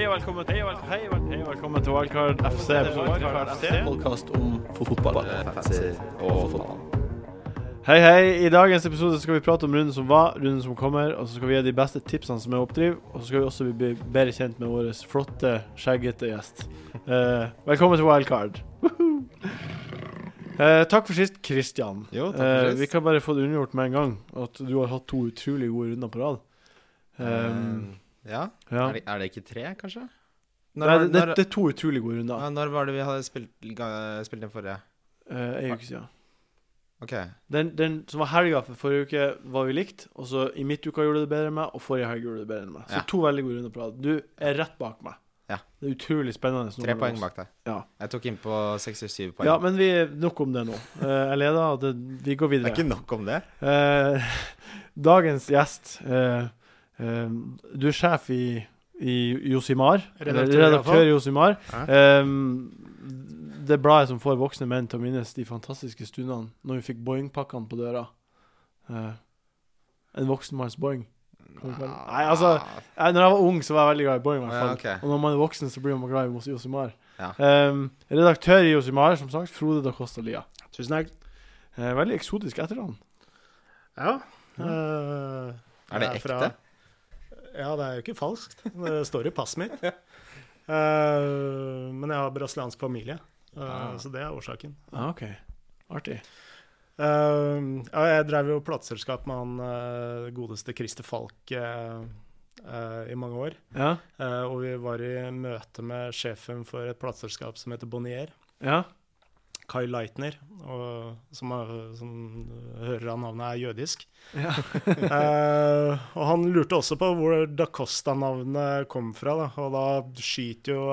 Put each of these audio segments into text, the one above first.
Hei og velkommen, hei og vel- hei og hei og velkommen til Wildcard FC. Wildcard FC. Podkast om fotball. Hei, hei. I dagens episode skal vi prate om runden som var, runden som kommer, og så skal vi gi de beste tipsene som er oppdriv, og så skal vi også bli bedre kjent med vår flotte, skjeggete gjest. Eh, velkommen til Wildcard. Woohoo! Eh, takk for sist, Christian. Jo, takk for Eh, sist. vi kan bare få det unngjort med en gang, at du har hatt to utrolig gode runder på rad. Um, Eh, ja. ja. Er, det, er det ikke tre, kanskje? Nei, var- det, når, det er to utrolig gode runder. når var det vi hadde spilt, spilt den forrige? Uh, en uke siden. OK. Den, den som var helga for forrige uke, var vi likt. Og så i midtuka gjorde du det bedre enn meg, og forrige helg gjorde du det bedre enn meg. Så Ja. to veldig gode runder på rad. Du er rett bak meg. Ja. Det er utrolig spennende. Tre poeng bak deg. Ja. Jeg tok inn på 67 poeng. Ja, men vi nok om det nå. Eh, jeg leder, og det, vi går det er videre. ikke nok om det. Eh, dagens gjest Du er sjef i, i Josimar. Redaktør, redaktør i Josimar. Ja. Eh, det bladet som får voksne menn til å minnes de fantastiske stundene når vi fikk Boeing-pakkene på døra. Uh, en voksenmanns Boeing. Nei, altså jeg, Når jeg var ung, så var jeg veldig glad i Boeing. i hvert Ja, okay. Og når man er voksen, så blir man glad i Josimar. Ja. Um, redaktør i Josimar, som sagt, Frode da Costa Lia. Tusen takk. Uh, veldig eksotisk etternavn. Ja. Uh, Er det ekte? ekte? Ja, det er jo ikke falskt. Det står i passet mitt. Uh, men jeg har brasiliansk familie, uh, Ah. så det er årsaken. Ah, OK. Artig. Uh, ja, jeg drev jo plateselskap med han godeste Christer Falk i mange år. Ja. Og vi var i møte med sjefen for et plateselskap som heter Bonnier. Ja. Kai Leitner, og, som, er- som hører av navnet er jødisk. Ja. Eh, og han lurte også på hvor Da Costa-navnet kom fra. Da. Og da skyter jo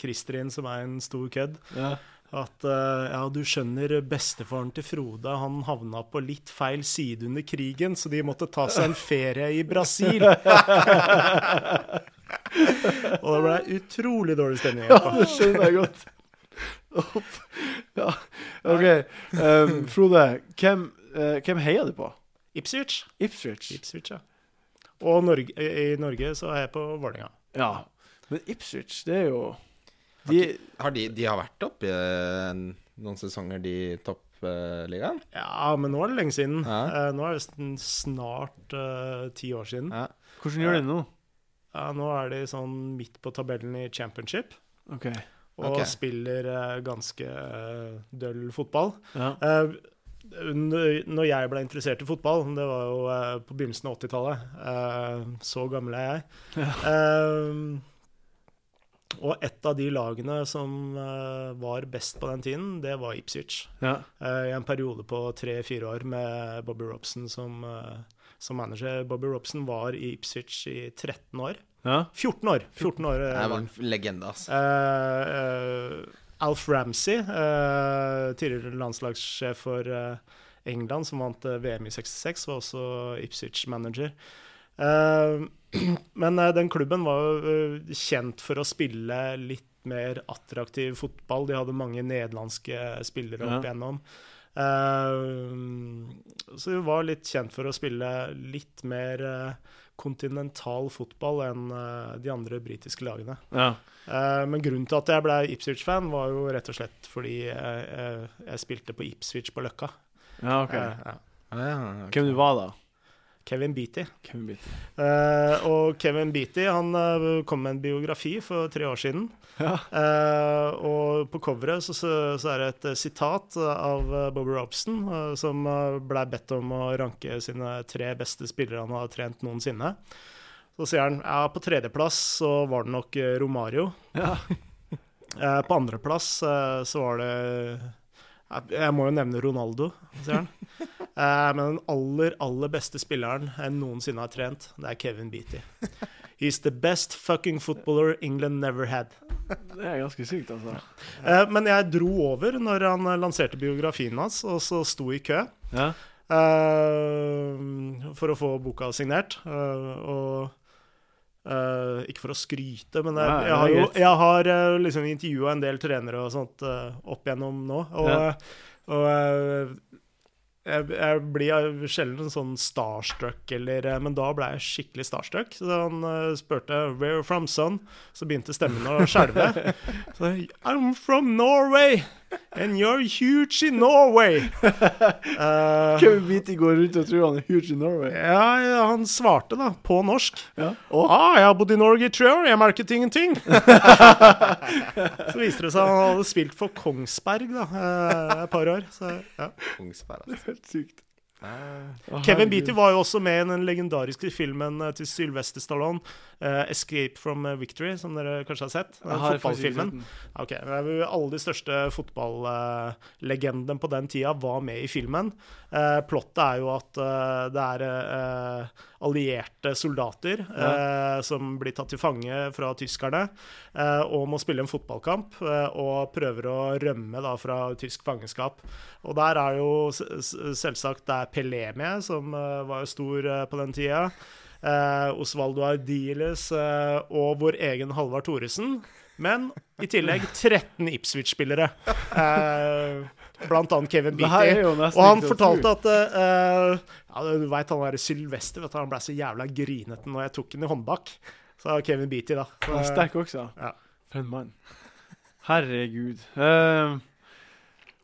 Christer inn, som er en stor kødd, ja. at eh, ja, du skjønner, bestefaren til Frode han havna på litt feil side under krigen, så de måtte ta seg en ferie i Brasil. og da ble det utrolig dårlig stemning. Ja, det skjønner jeg godt. Opp. Ja, OK. Um, Frode, hvem, uh, hvem heier du på? Ipswich. Ipswich? Ipswich, ja. Og Norge, i Norge så er jeg på Vålerenga. Ja. Men Ipswich, det er jo De Har de, de har vært oppe i eh, noen sesonger, de toppligaen? Uh, Ja, men nå er det lenge siden. Ja. Uh, nå er det snart uh, ti år siden. Ja. Hvordan gjør de det nå? Ja, nå er de sånn midt på tabellen i championship OK. Og okay. spiller eh, ganske eh, døll fotball. Ja. Eh, når jeg ble interessert i fotball, det var jo på begynnelsen av 80-tallet, eh, så gammel er jeg. Eh, og et av de lagene som var best på den tiden, det var Ipswich. ja. I en periode på tre-fire år med Bobby Robson som, som manager. Bobby Robson var i Ipswich i 13 år. Ja. 14 år! 14 år eh, Det var en legende, altså. Uh, uh, Alf Ramsey, uh, tidligere landslagssjef for England, som vant VM i 66, var også Ipswich-manager. Eh, men den klubben var jo kjent for å spille litt mer attraktiv fotball. De hadde mange nederlandske spillere opp Ja. igjennom. Eh, så de var litt kjent for å spille litt mer eh, kontinental fotball enn eh, de andre britiske lagene. ja. Eh, men grunnen til at jeg ble Ipswich-fan, var jo rett og slett fordi jeg, jeg, jeg spilte på Ipswich på Løkka. ja OK. Eh, ja. Ah. Hvem du var da? Kevin Beatty. Kevin Beatty. Eh, og Kevin Beatty han eh, kom med en biografi for tre år siden. Ja. Eh, og på coveret så, så, så er det et eh, sitat av eh, Bobby Robson, eh, som blei bedt om å ranke sine tre beste spillere han har trent noensinne. Så sier han ja, på tredjeplass så var det nok Romario. Ja. På andreplass så var det jeg- må jo nevne Ronaldo, sier han. Eh, men den aller, aller beste spilleren jeg noensinne har trent, det er Kevin Beatty. He's the best fucking footballer England never had. Det er ganske sykt, altså. Eh, men jeg dro over når han eh, lanserte biografien hans, og så sto i kø Ja. eh, for å få boka signert. og eh, ikke for å skryte, men jeg, jeg har jo jeg har uh, liksom intervjua en del trenere og sånt uh, opp igjennom nå. Og, Ja. og jeg, jeg blir sjelden sånn starstruck, eller, men da ble jeg skikkelig starstruck. Så han uh, spurte 'Where from, son?' Så begynte stemmen å skjelve. Så 'I'm from Norway, and you're huge in Norway'. uh, Kevin Beatty går rundt og tror han er huge in Norway. ja, ja, han svarte da, på norsk. Ja. Og Ah, jeg har bodd i Norge i tre år, jeg merket ingenting. så viste det seg at han hadde spilt for Kongsberg da, eh, et par år. Så, ja. Kongsberg, altså. helt sykt. Eh, Kevin. Beatty var jo også med i den legendariske filmen eh, til Sylvester Stallone, eh, 'Escape from eh, Victory', som dere kanskje har sett? Den fotballfilmen. sett den. Ok, det er jo Alle de største fotballegendene på den tida var med i filmen. Uh, plottet er jo at uh, det er eh, allierte soldater ja. som blir tatt til fange fra tyskerne eh, og må spille en fotballkamp eh, og prøver å rømme da fra tysk fangenskap. Og der er jo selvsagt det er Pelé med, som eh, var jo stor eh, på den tida. Eh, Osvaldo Ardiles eh, og vår egen Halvard Thoresen. Men i tillegg 13 Ipswich-spillere. Eh, blant annet Kevin Beatty. Og han fortalte at uh, ja, Du veit han der Sylvester, vet du, han ble så jævla grinete når jeg tok han i håndbak. Så Kevin Beatty, da. Han er sterk også. Ja. For en mann. Herregud. Uh,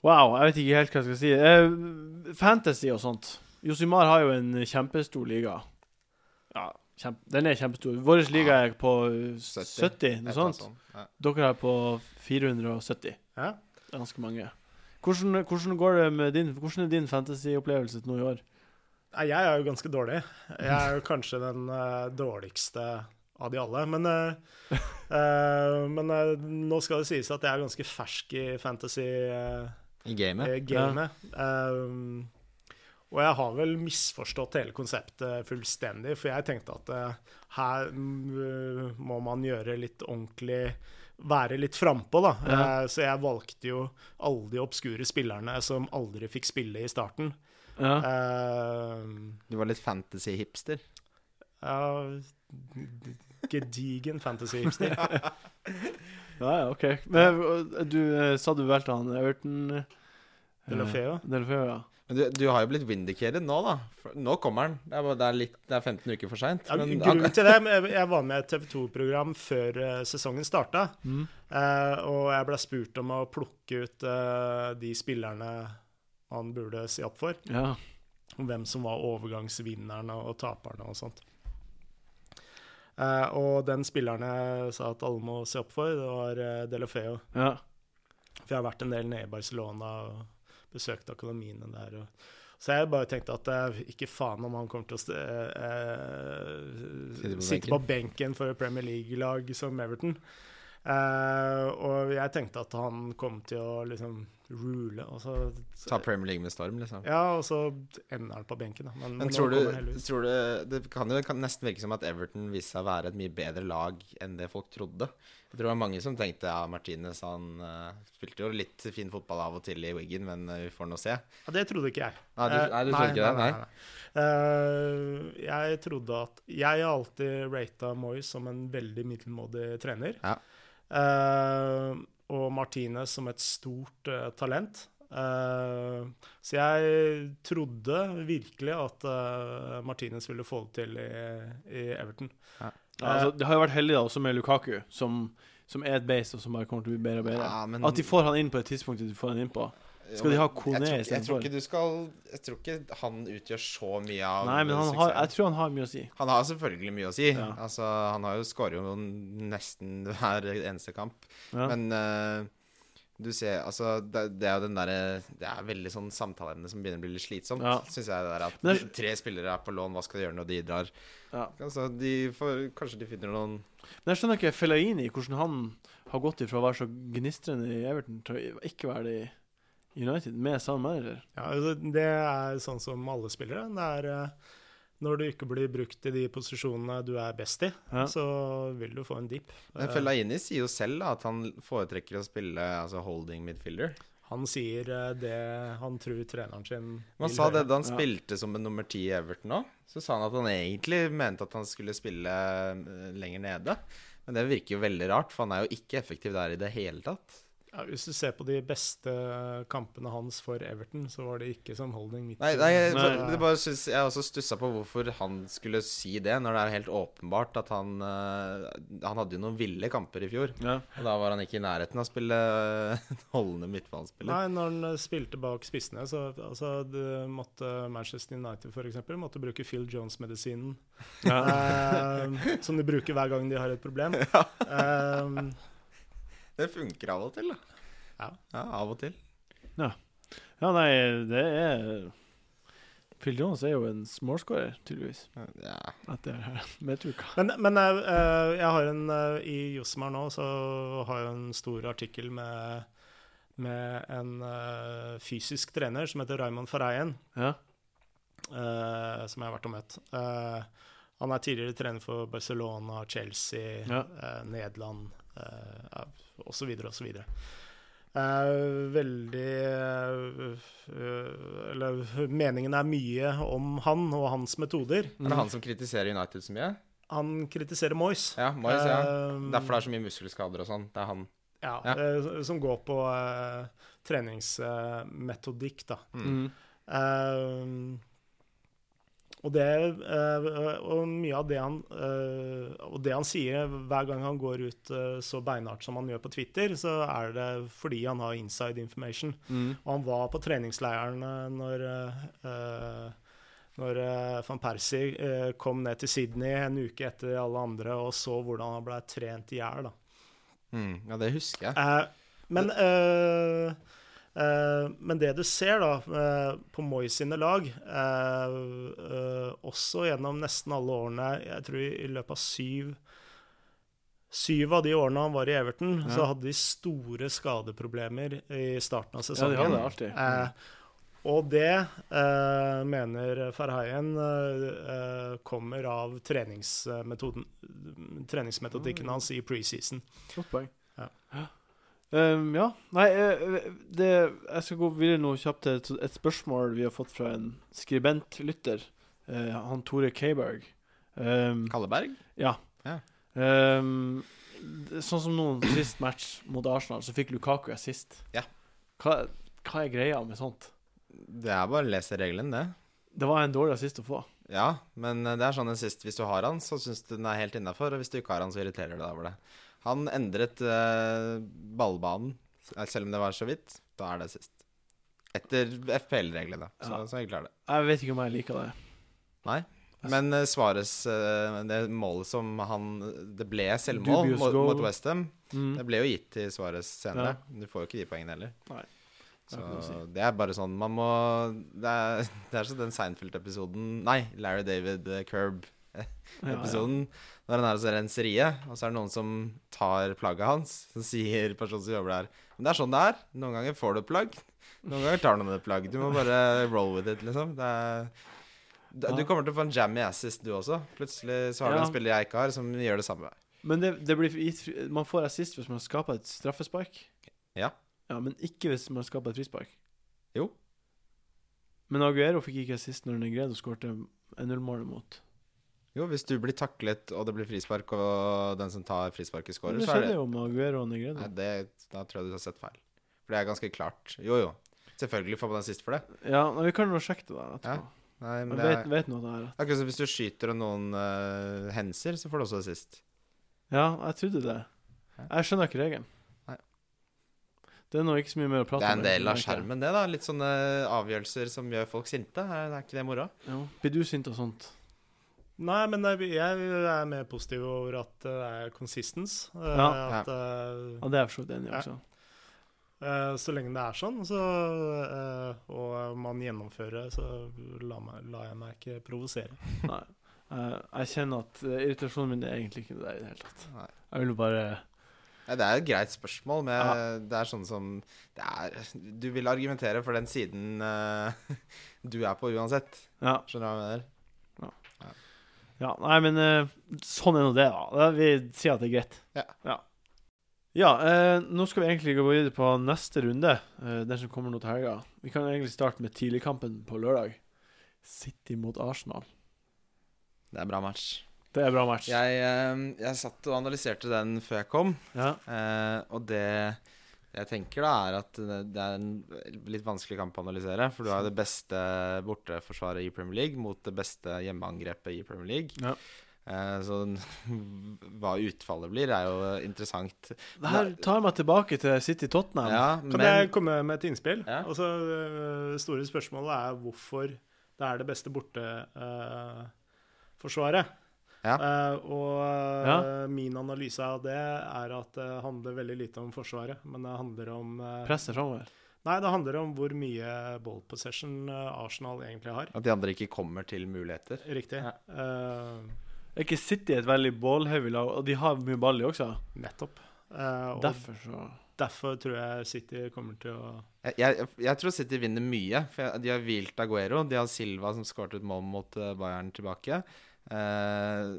wow, jeg vet ikke helt hva jeg skal si. Uh, fantasy og sånt. Josimar har jo en kjempestor liga. Ja, kjempe, den er kjempestor. Vår liga er på 70, 70, noe sånt. Ja. Dere er på 470. Ja. Det er ganske mange. Hvordan, hvordan går det med din Hvordan er din fantasy-opplevelse til nå i år? Nei, jeg er jo ganske dårlig. Jeg er jo kanskje den uh, dårligste av de alle. Men, uh, uh, men nå skal det sies at jeg er ganske fersk i fantasy-gamet. I gamet. Um, og jeg har vel misforstått hele konseptet fullstendig, for jeg tenkte at uh, her mm, må man gjøre litt ordentlig Være litt frampå, da. Ja. Uh, så jeg valgte jo alle de obskure spillerne som aldri fikk spille i starten. Ja. Uh, Du var litt fantasy-hipster. ja, gedigen fantasy-hipster. ja, ja, OK. Men du sa du valgte han Everton Delofeo. Delofeo, ja. Men du, du har jo blitt vindicated nå, da. Nå kommer han. Det er, bare, det er, litt, det er 15 uker for seint. Ja, grunnen til det jeg- var med i et TV 2-program før eh, sesongen starta. Mm. Uh, og jeg ble spurt om å plukke ut uh, de spillerne han burde si opp for. ja. Hvem som var overgangsvinnerne og taperne og sånt. Eh, og den spilleren jeg sa at alle må se opp for, det var uh, Delofeo. ja. For jeg har vært en del nede i Barcelona og besøkt akademiene der. Og, så jeg bare tenkte at eh, ikke faen om han kommer til å eh, Sitte på sitte på benken for et Premier League-lag som Everton. Eh, og jeg tenkte at han kom til å liksom rule, og så Ta Premier League med storm, liksom. Ja, og så ender han på benken, da. Men, Men tror du, tror du Det kan jo nesten virke som at Everton viste seg å være et mye bedre lag enn det folk trodde. Jeg tror det var mange som tenkte ja, Martinez han uh, spilte jo litt fin fotball av og til i Wiggen, men uh, vi får nå se. Ja, det trodde ikke jeg. Nei, du, Eh, nei, du trodde ikke det? Nei. Uh, jeg trodde at Jeg har alltid rata Moyes som en veldig middelmådig trener. Ja. Eh, og Martinez som et stort eh, talent. Eh, så jeg trodde virkelig at Martinez ville få det til i, i Everton. Ja, altså, det har jo vært heldig da, også med Lukaku, som, som er et beist, og som bare kommer til å bli bedre og bedre. Ja, men- At de får han inn på et tidspunkt de får han inn på. Skal de ha Kone jeg tror, jeg tror ikke du skal Jeg tror ikke han utgjør så mye av Nei, men han har, jeg tror han har mye å si. Han har selvfølgelig mye å si. Ja. Altså, han har jo skåret jo nesten hver eneste kamp. Men eh, du ser Altså, det, det er jo den der, Det er veldig sånn samtaleemne som begynner å bli litt slitsomt, Ja. syns jeg. det der At det er- tre spillere er på lån, hva skal de gjøre når de drar? Ja. Altså, de får Kanskje de finner noen Men jeg skjønner ikke Fellaini, hvordan han har gått ifra å være så gnistrende i Everton til å ikke være det i United, med samme manager. Ja, altså, det er sånn som alle spillere. Det er eh, når du ikke blir brukt i de posisjonene du er best i, Ja. så vil du få en dip. Men Fellaini sier jo selv da, at han foretrekker å spille altså holding midfielder. Han sier eh, det han tror treneren sin Man vil sa det da han Ja. spilte som en nummer ti i Everton òg. Så sa han at han egentlig mente at han skulle spille eh, lenger nede. Men det virker jo veldig rart, for han er jo ikke effektiv der i det hele tatt. Ja, hvis du ser på de beste kampene hans for Everton, så var det ikke som holding midt Nei, nei, jeg, Nei. bare synes, jeg har også stussa på hvorfor han skulle si det, når det er helt åpenbart at han eh, Han hadde jo noen ville kamper i fjor, Ja. og da var han ikke i nærheten av å spille eh, holdende midtbanespiller. Nei, når han eh, spilte bak spissene, så altså, måtte Manchester United for eksempel, måtte bruke Phil Jones-medisinen. Ja. eh, som de bruker hver gang de har et problem. Eh, Det funker av og til, da. Ja. av og til. ja, nei, det er Phil Jones er jo en småskårer, tydeligvis, Ja. etter Metuka. men men eh, eh, jeg har en eh, I Josmar nå så har jeg en stor artikkel med, med en fysisk trener som heter Raymond Fareien. Ja. Uh, som jeg har vært og møtt. Uh, han er tidligere trener for Barcelona, Chelsea, Ja. uh, Nederland ja, osv. osv. Uh, veldig eh, eh, Eller meningen er mye om han og hans metoder. Er det han som kritiserer United så mye? Han kritiserer Moyes. Ja, Moyes, ja. Eh, Derfor det er så mye muskelskader og sånn. Det er han. ja, ja. som går på treningsmetodikk, da. Mm. Og, det, eh, og mye av det han eh, Og det han sier hver gang han går ut eh, så beinhardt som han gjør på Twitter, så er det fordi han har inside information. Mm. Og han var på treningsleiren når når van Persie kom ned til Sydney en uke etter alle andre og så hvordan han ble trent i hjel. Mm, ja, det husker jeg. Men, det... eh, men det du ser da eh, på Moi sine lag, eh, eh, også gjennom nesten alle årene Jeg tror i, løpet av syv Syv av de årene han var i Everton, Ja. så hadde de store skadeproblemer i starten av Ja, de sesongen. det alltid. Eh, og det eh, mener Farhaien eh, eh, kommer av treningsmetodikken hans i preseason. Godt poeng. Ja. Um, ja. Nei, eh, det, jeg skal gå videre nå kjapt til et, et spørsmål vi har fått fra en skribentlytter. Uh, han Tore Keiberg. Um, Kalleberg? ja. Ja. Um, sånn som noen sist match mot Arsenal, så fikk Lukaku assist. Ja. Hva, hva er greia med sånt? Det er bare å lese regelen, det. Det var en dårlig assist å få. Ja, men eh, det er sånn en sist hvis du har han, så syns du den er helt innafor. Og hvis du ikke har han, så irriterer det deg over det. Han endret uh, ballbanen, eh, selv om det var så vidt. Da er det sist. Etter FPL-reglene. Så, Ja. så jeg er det. Jeg vet ikke om jeg liker det. Nei. Men uh, Svares uh, Det målet som han Det ble selvmål mot, mot Westham. Mm. Det ble jo gitt til Svares senere. Du får jo ikke de poengene heller. Nei. Så si. det er bare sånn Man må Det er, det er så den Seinfeld-episoden Nei, Larry David uh, Curb-episoden. Ja. Når han er hos renseriet, og så er det noen som tar plagget hans. Så sier personen som jobber der Men det er sånn det er. Noen ganger får du et plagg. Noen ganger tar noen et plagg. Du må bare roll with it, liksom. Det er du, kommer til å få en jammy assist, du også. Plutselig så har du Ja. en spiller jeg ikke har, som gjør det samme. Men det, det blir gitt Man får assist hvis man skaper et straffespark. Ja. Ja, Men ikke hvis man skaper et frispark. Jo. Men Aguero fikk ikke assist når Negredo skårte 1-0-målet mot. Jo, hvis du blir taklet, og det blir frispark, og den som tar frisparket, scorer, det så er skjedde det jo med Aguero og Negredo. Nei, det, Da tror jeg du har sett feil. For det er ganske klart. Jo, jo. Selvfølgelig får man siste for det. Ja, men Vi kan jo sjekke det der etterpå. Nei, men Jeg det vet, er vet noe det er rett. akkurat som hvis du skyter og noen uh, henser, så får du også sist. Ja, jeg trodde det. Jeg skjønner ikke regelen. Nei. Det er nå ikke så mye mer å prate om. Det er en del av skjermen, det, da. Litt sånne avgjørelser som gjør folk sinte. Er, er ikke det moro? Ja. Blir du sint og sånt? Nei, men jeg er mer positiv over at det er consistence. eh, Ja. At, eh, Ja, det er jeg for så vidt enig i også. eh, så lenge det er sånn, så, eh, og man gjennomfører, så lar la jeg meg ikke provosere. Nei. Jeg, jeg kjenner at irritasjonen min er egentlig ikke det der i det hele tatt. Nei. Jeg vil bare Ja, det er et greit spørsmål, men Ja. det er sånn som det er, Du vil argumentere for den siden uh, du er på uansett. Ja. Skjønner du hva jeg mener? Ja nei, men eh, sånn er nå det, da. Vi sier at det er greit. Ja. Ja, Ja, eh, nå skal vi egentlig gå videre på neste runde, eh, den som kommer nå til helga. Vi kan egentlig starte med tidligkampen på lørdag. City mot Arsenal. Det er bra match. Det er bra match. Jeg, eh, jeg satt og analyserte den før jeg kom, Ja. eh, og det Jeg tenker da er at det er en litt vanskelig kamp å analysere. For du har det beste borteforsvaret i Premier League mot det beste hjemmeangrepet i Premier League. Ja. Eh, så hva utfallet blir, er jo interessant. Det her tar meg tilbake til City Tottenham. Ja, Kan men jeg komme med et innspill? Ja. Altså, det store spørsmålet er hvorfor det er det beste borteforsvaret. Ja. Uh, og øh, Ja. min analyse av det er at det handler veldig lite om Forsvaret, men det handler om uh, Presset framover. Nei, det handler om hvor mye ball possession Arsenal egentlig har. at de andre ikke kommer til muligheter. Riktig. Ja. Uh, Er ikke City et veldig ballheavy lag, og de har mye ball, i også? nettopp. Uh, og Derfor så derfor tror jeg City kommer til å Jeg, jeg, jeg tror City vinner mye. For De har hvilt Aguero. De har Silva som skåret et mål mot eh, Bayern tilbake. Eh,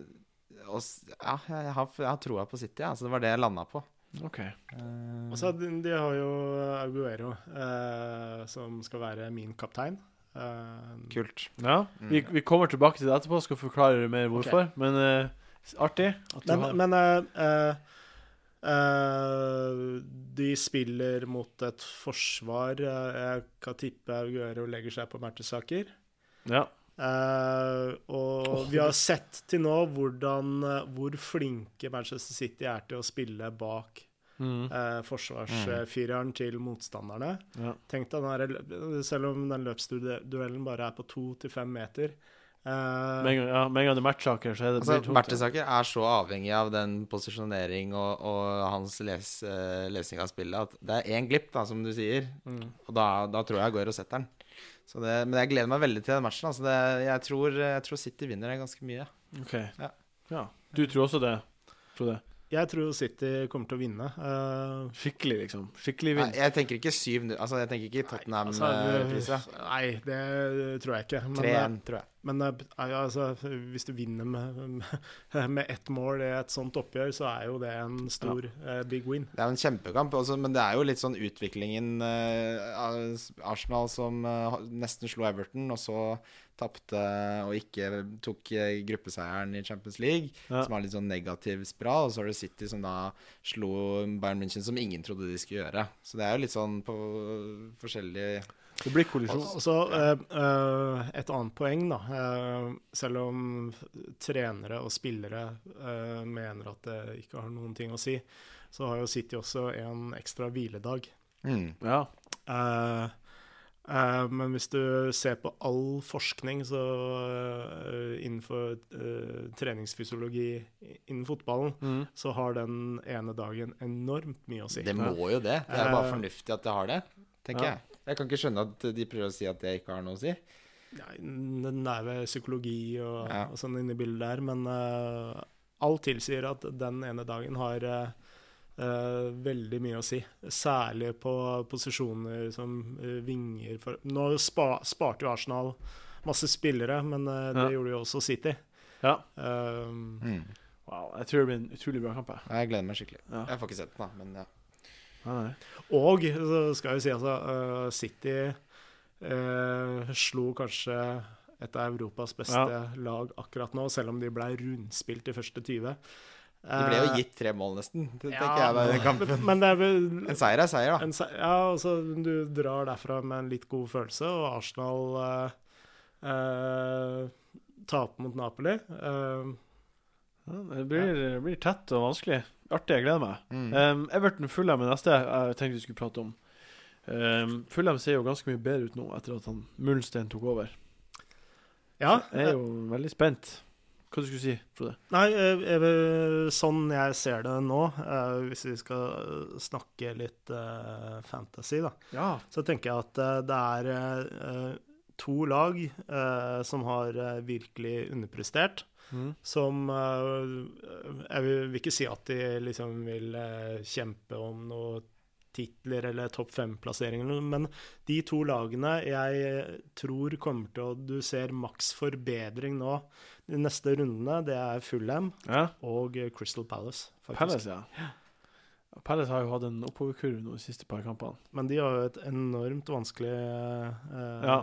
og ja, jeg har, jeg har troa på City. Så det var det jeg landa på. OK. Eh, Og så de, de har jo Aguero, eh, som skal være min kaptein. Eh, kult. Ja, vi, vi kommer tilbake til det etterpå og skal forklare mer hvorfor. Men eh, artig at Men, har men uh, uh, eh, de spiller mot et forsvar Jeg kan tippe Aguero legger seg på Mertesaker. Ja. Eh, og vi har sett til nå hvordan, eh, hvor flinke Manchester City er til å spille bak Mm. eh, forsvarsfireren til motstanderne. ja. Tenk deg den Selv om den løpsduellen bare er på to til fem meter eh, Med en gang, ja, med en gang det er matchsaker, så er det Altså. Mertesaker er så avhengig av den posisjonering og, og hans les, eh, lesing av spillet at det er én glipp, da, som du sier. mm. Og da, da tror jeg går og setter den. Så det, men jeg gleder meg veldig til den matchen. Altså det, jeg, tror, jeg tror City vinner ganske mye. OK. Ja. Ja. Du tror også det? Frode? Jeg tror City kommer til å vinne. Uh, Skikkelig, liksom? Skikkelig Nei, jeg tenker ikke 7-0. Altså, jeg tenker ikke altså, Tottenham-priset. nei, det tror jeg ikke. Men, 3-1, tror jeg. men eh, altså, hvis du vinner med, med ett mål i et sånt oppgjør, så er jo det en stor eh, big win. Det er en kjempekamp, også, men det er jo litt sånn utviklingen uh, Arsenal som uh, nesten slo Everton, og så tapte og ikke tok eh, gruppeseieren i Champions League, Ja. som har litt sånn negativ spiral. Og så har du City som da slo Bayern München, som ingen trodde de skulle gjøre. Så det er jo litt sånn på forskjellig Det blir kollisjon. Og så eh, eh, et annet poeng, da. Eh, selv om trenere og spillere eh, mener at det ikke har noen ting å si, så har jo City også en ekstra hviledag. mm. Ja. Eh, men hvis du ser på all forskning så, eh, innenfor eh, treningsfysiologi innen fotballen, Mm. så har den ene dagen enormt mye å si. Det må jo det. Det er bare fornuftig at det har det, tenker Ja. jeg. Jeg kan ikke skjønne at de prøver å si at det ikke har noe å si. Ja, den er ved psykologi og, Ja. og sånn inne i bildet der, men uh, alt tilsier at den ene dagen har eh, eh, veldig mye å si. Særlig på posisjoner som uh, vinger for Nå spa, sparte jo Arsenal masse spillere, men uh, det Ja. gjorde jo også City. ja. Mm. Wow. Jeg tror det blir en utrolig bra kamp. jeg. Jeg gleder meg skikkelig. Ja. Jeg får ikke sett den, da, men ja. Nei. Og så skal jeg jo si altså City eh, slo kanskje et av Europas beste Ja. lag akkurat nå, selv om de ble rundspilt de første 20. Det ble jo Eh, gitt tre mål, nesten. Det ja, tenker jeg da kampen. Men, det er vel En seier er seier, da. en, se- Ja, altså du drar derfra med en litt god følelse, og Arsenal eh, eh, taper mot Napoli. Eh, Ja, det blir, det blir tett og vanskelig. Artig, jeg gleder meg. Mm. Um, Everton Fulham er neste jeg tenkte vi skulle prate om. Um, Fulham ser jo ganske mye bedre ut nå etter at han Mullenstein tok over. ja, Jeg er jo veldig spent. Hva du skulle si, Frode? Nei, jeg, eh, sånn jeg ser det nå, eh, hvis vi skal snakke litt eh, fantasy, da, Ja. så tenker jeg at det er eh, to lag eh, som har virkelig underprestert. Mm. Som eh, Jeg vil, vil ikke si at de liksom vil kjempe om noe titler eller topp fem-plasseringer, men de to lagene jeg tror kommer til å Du ser maks forbedring nå de neste rundene. Det er Fulham ja. og eh, Crystal Palace, faktisk. Palace, ja. Ja, Palace har jo hatt en oppoverkurve nå de siste par kampene. Men de har jo et enormt vanskelig eh, Ja.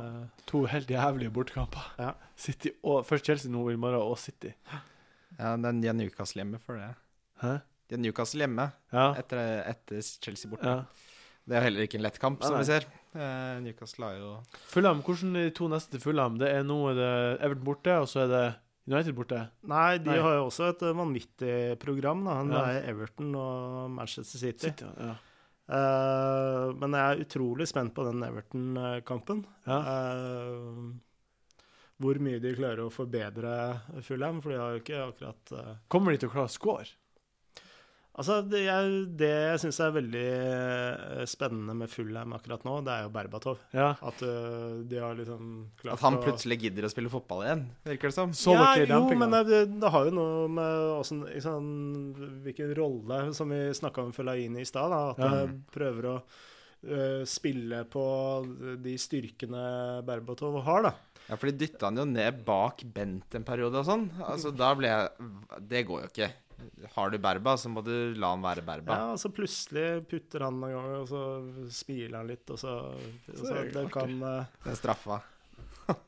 To helt jævlige bortekamper. Ja. City og, først Chelsea nå i morgen, og City. Ja, den, de har hjemme for det. Hæ? De har Newcastle hjemme Ja. etter, etter Chelsea borte. ja. Det er heller ikke en lett kamp, som Nei, vi ser. Eh, Newcastle har jo Fulham, hvordan de to neste til Fulham? Det er nå er det Everton borte, og så er det United borte. Nei, de Nei. har jo også et eh, vanvittig program. da. Det Ja. er Everton og Manchester City. City, ja. Uh, men jeg er utrolig spent på den Everton-kampen. Ja. Uh, hvor mye de klarer å forbedre Fulham, for de har jo ikke akkurat uh... Kommer de til å klare å score? Altså, det jeg, det jeg syns er veldig eh, spennende med Fullheim akkurat nå, det er jo Berbatov. Ja. At uh, de har liksom klart At han å- plutselig gidder å spille fotball igjen, virker det som. Så ja, jo, dempinga? men det, det har jo noe med også, sånn, Hvilken rolle, som vi snakka om Fellaini i stad, at Ja. det prøver å uh, spille på de styrkene Berbatov har, da. Ja, for de dytta han jo ned bak Bent en periode og sånn. Altså, da ble jeg Det går jo ikke. Har du Berba, så må du la han være Berba. Ja, og så plutselig putter han en gang, og så smiler han litt, og så, og så er det kan Det Den straffa.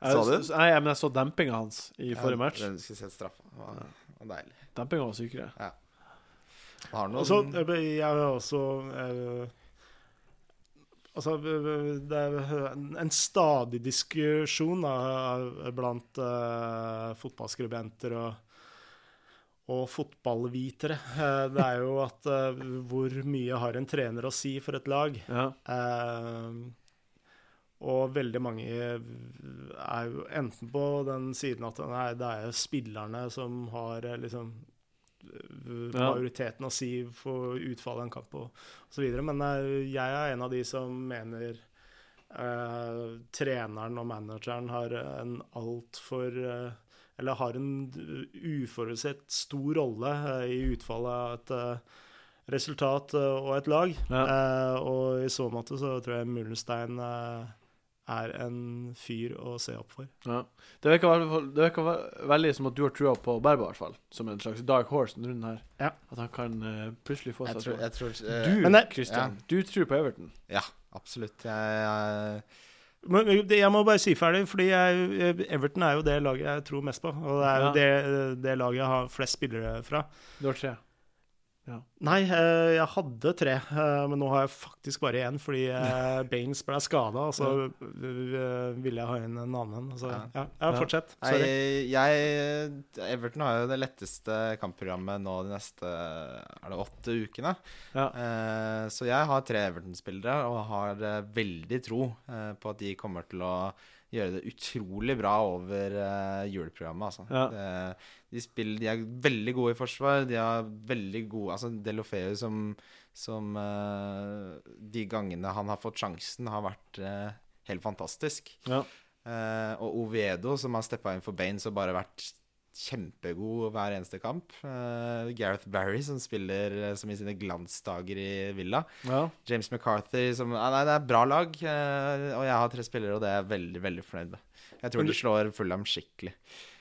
Så du? Nei, men jeg så dempinga hans i forrige match. Den skulle sett straffa. Det var, det var deilig. Dempinga var sykere. Ja. har noen Og så øh, jeg har også øh, Altså, øh, det er en stadig diskusjon da, blant øh, fotballskribenter og, og fotballvitere. Eh, det er jo at øh, hvor mye har en trener å si for et lag? Ja. Eh, og veldig mange er jo enten på den siden at nei, det er jo spillerne som har eh, liksom eh, majoriteten å si for utfallet av en kamp og så. Men eh, jeg er en av de som mener eh, treneren og manageren har en altfor uh, Eller har en uforutsett stor rolle eh, i utfallet av et eh, resultat eh, og et lag. Ja. Eh, og i så måte så tror jeg Mullenstein eh, er en fyr å se opp for. Ja. Det virker, i hvert fall- det virker veldig som at du har trua på Berba, i hvert fall. Som en slags dark horse denne runden her. Ja. At han kan plutselig få seg tror, eh, Du, Kristian, du tror på Everton. Ja, absolutt. Jeg, jeg, Men jeg må bare si ferdig, fordi jeg, Everton er jo det laget jeg tror mest på. Og det er jo Ja. det, det laget jeg har flest spillere fra. Du tre. Nei, eh, jeg hadde tre, eh, men nå har jeg faktisk bare én, fordi eh, Baines ble skada, og så ville jeg ha inn en annen. Så, Ja. ja, ja, Ja. fortsett. Nei, jeg, Everton har jo det letteste kampprogrammet nå de neste er det åtte ukene. Ja. Så jeg har tre Everton-spillere og har veldig tro på at de kommer til å gjøre det utrolig bra over juleprogrammet. Altså. Ja. Det- de, spiller, de er veldig gode i forsvar. De har veldig gode Altså Delofeu som, som uh, De gangene han har fått sjansen, har vært uh, helt fantastisk. Ja. Uh, og Ovedo, som har steppa inn for Baines og bare vært kjempegod hver eneste kamp. Uh, Gareth Barry, som spiller uh, som i sine glansdager i Villa. ja. James McCarthy, som uh, Nei, det er bra lag. og jeg har tre spillere, og det er jeg veldig, veldig fornøyd med. Jeg tror de slår Fulham skikkelig.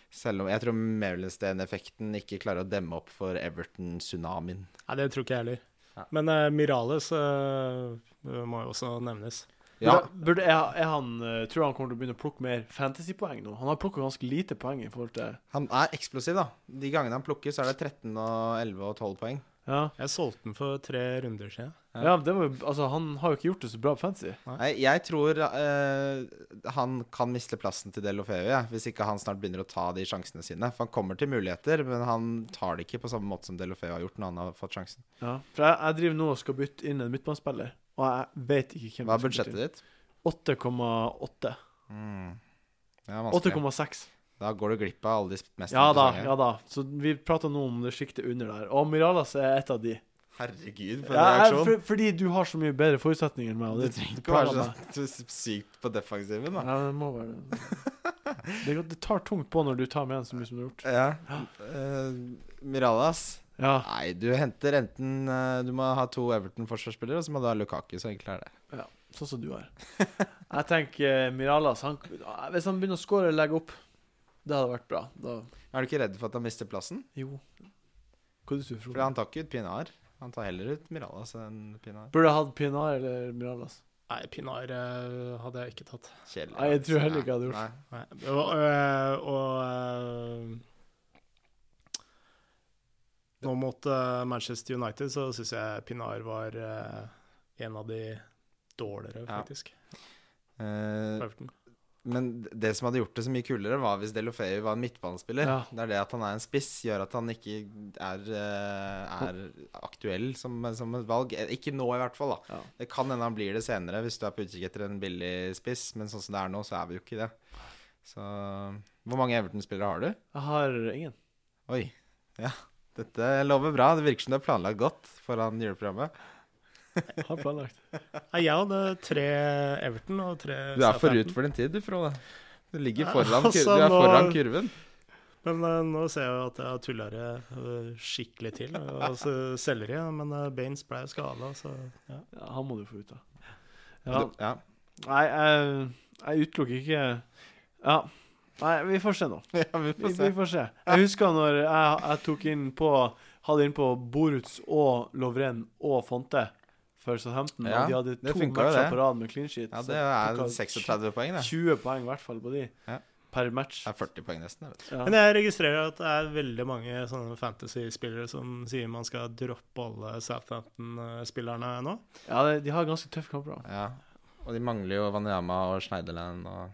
Selv om jeg tror Merlinstein-effekten ikke klarer å demme opp for Everton-tsunamien. Nei, det tror ikke jeg heller. Ja. Men uh, Mirales uh, må jo også nevnes. Ja, Burde, burde, er, er han, eh, tror du han kommer til å begynne å plukke mer fantasypoeng nå? Han har plukka ganske lite poeng i forhold til han er eksplosiv, da. De gangene han plukker, så er det 13 og 11 og 12 poeng. Ja, Jeg solgte den for tre runder siden. Ja. ja det var, altså, han har jo ikke gjort det så bra på fancy. Nei, jeg tror uh, han kan miste plassen til Delofeu, ja, hvis ikke han snart begynner å ta de sjansene sine. For han kommer til muligheter, men han tar det ikke på samme måte som Delofeu har gjort når han har fått sjansen. Ja, for jeg, jeg driver nå og skal bytte inn en midtbanespiller, og jeg vet ikke hvem Hva er budsjettet ditt? 8,8. Mm. Det er vanskelig. 8,6. Da går du glipp av alle de mest Ja da, ja da. Så vi prater nå om det sjiktet under der. Og Miralas er et av de. Herregud, for en Ja, reaksjon. for, fordi du har så mye bedre forutsetninger enn meg. Og Du det, trenger ikke å være så sykt på defensiven, da. Ja, det må være det. Det, det tar tungt på når du tar med en så mye som du har gjort. Ja. Uh, Miralas Ja. Nei, du henter enten eh, Du må ha to Everton-forsvarsspillere, og så må du ha Lukaku. Så enkelt er det. Ja, Sånn som du er. Jeg tenker Miralas han, Hvis han begynner å score legge opp, det hadde vært bra. Da, Er du ikke redd for at han mister plassen? jo. Hva er det du tror? For han tar ikke ut Pinar. Han tar heller ut Miralas enn Pinar. Burde jeg hatt Pinar eller Miralas? Nei, Pinar eh, hadde jeg ikke tatt. Kjellig. Nei, jeg tror heller ikke jeg hadde gjort Nei. Nei. Og, øh, og øh, nå mot Manchester United så syns jeg Pinar var en av de dårligere, Ja. faktisk. Eh, på Everton. Men det som hadde gjort det så mye kulere, var hvis Delofeu var en midtbanespiller. Ja. Det er det at han er en spiss, gjør at han ikke er, eh, er aktuell som, som et valg. Eh, Ikke nå, i hvert fall. da Ja. Det kan hende han blir det senere hvis du er på utkikk etter en billig spiss, men sånn som det er nå, så er vi jo ikke det. Så Hvor mange Everton-spillere har du? Jeg har ingen. Oi. Ja. Dette lover bra. Det virker som du har planlagt godt foran juleprogrammet. Har planlagt. Nei, jeg hadde tre Everton og tre Du er forut for din tid, du, Frode. Du ligger foran, ja, altså, du er nå- foran kurven. Men uh, nå ser jeg jo at jeg har tulla det eh, skikkelig til. Og så selger de, men uh, Baines ble skada, så ja. Ja, han må du få ut av. Ja. Du, ja. Nei, jeg, jeg utelukker ikke Ja. Nei, vi får se nå. ja, vi får får vi se. får se. Jeg husker når jeg, jeg tok inn på hadde inn på Boruts og Lovren og Fonte for Southampton. Ja, og de hadde to matcher det. på rad med clean sheet. Ja, det er 36 poeng, det. 20 poeng i hvert fall på de Ja. per match. Det er 40 poeng nesten. Jeg vet. Ja. Men jeg registrerer at det er veldig mange sånne fantasy-spillere som sier man skal droppe alle Southampton-spillerne nå. ja, de, har ganske tøff kamp, da. Ja. Og de mangler jo Wanyama og Schneiderland og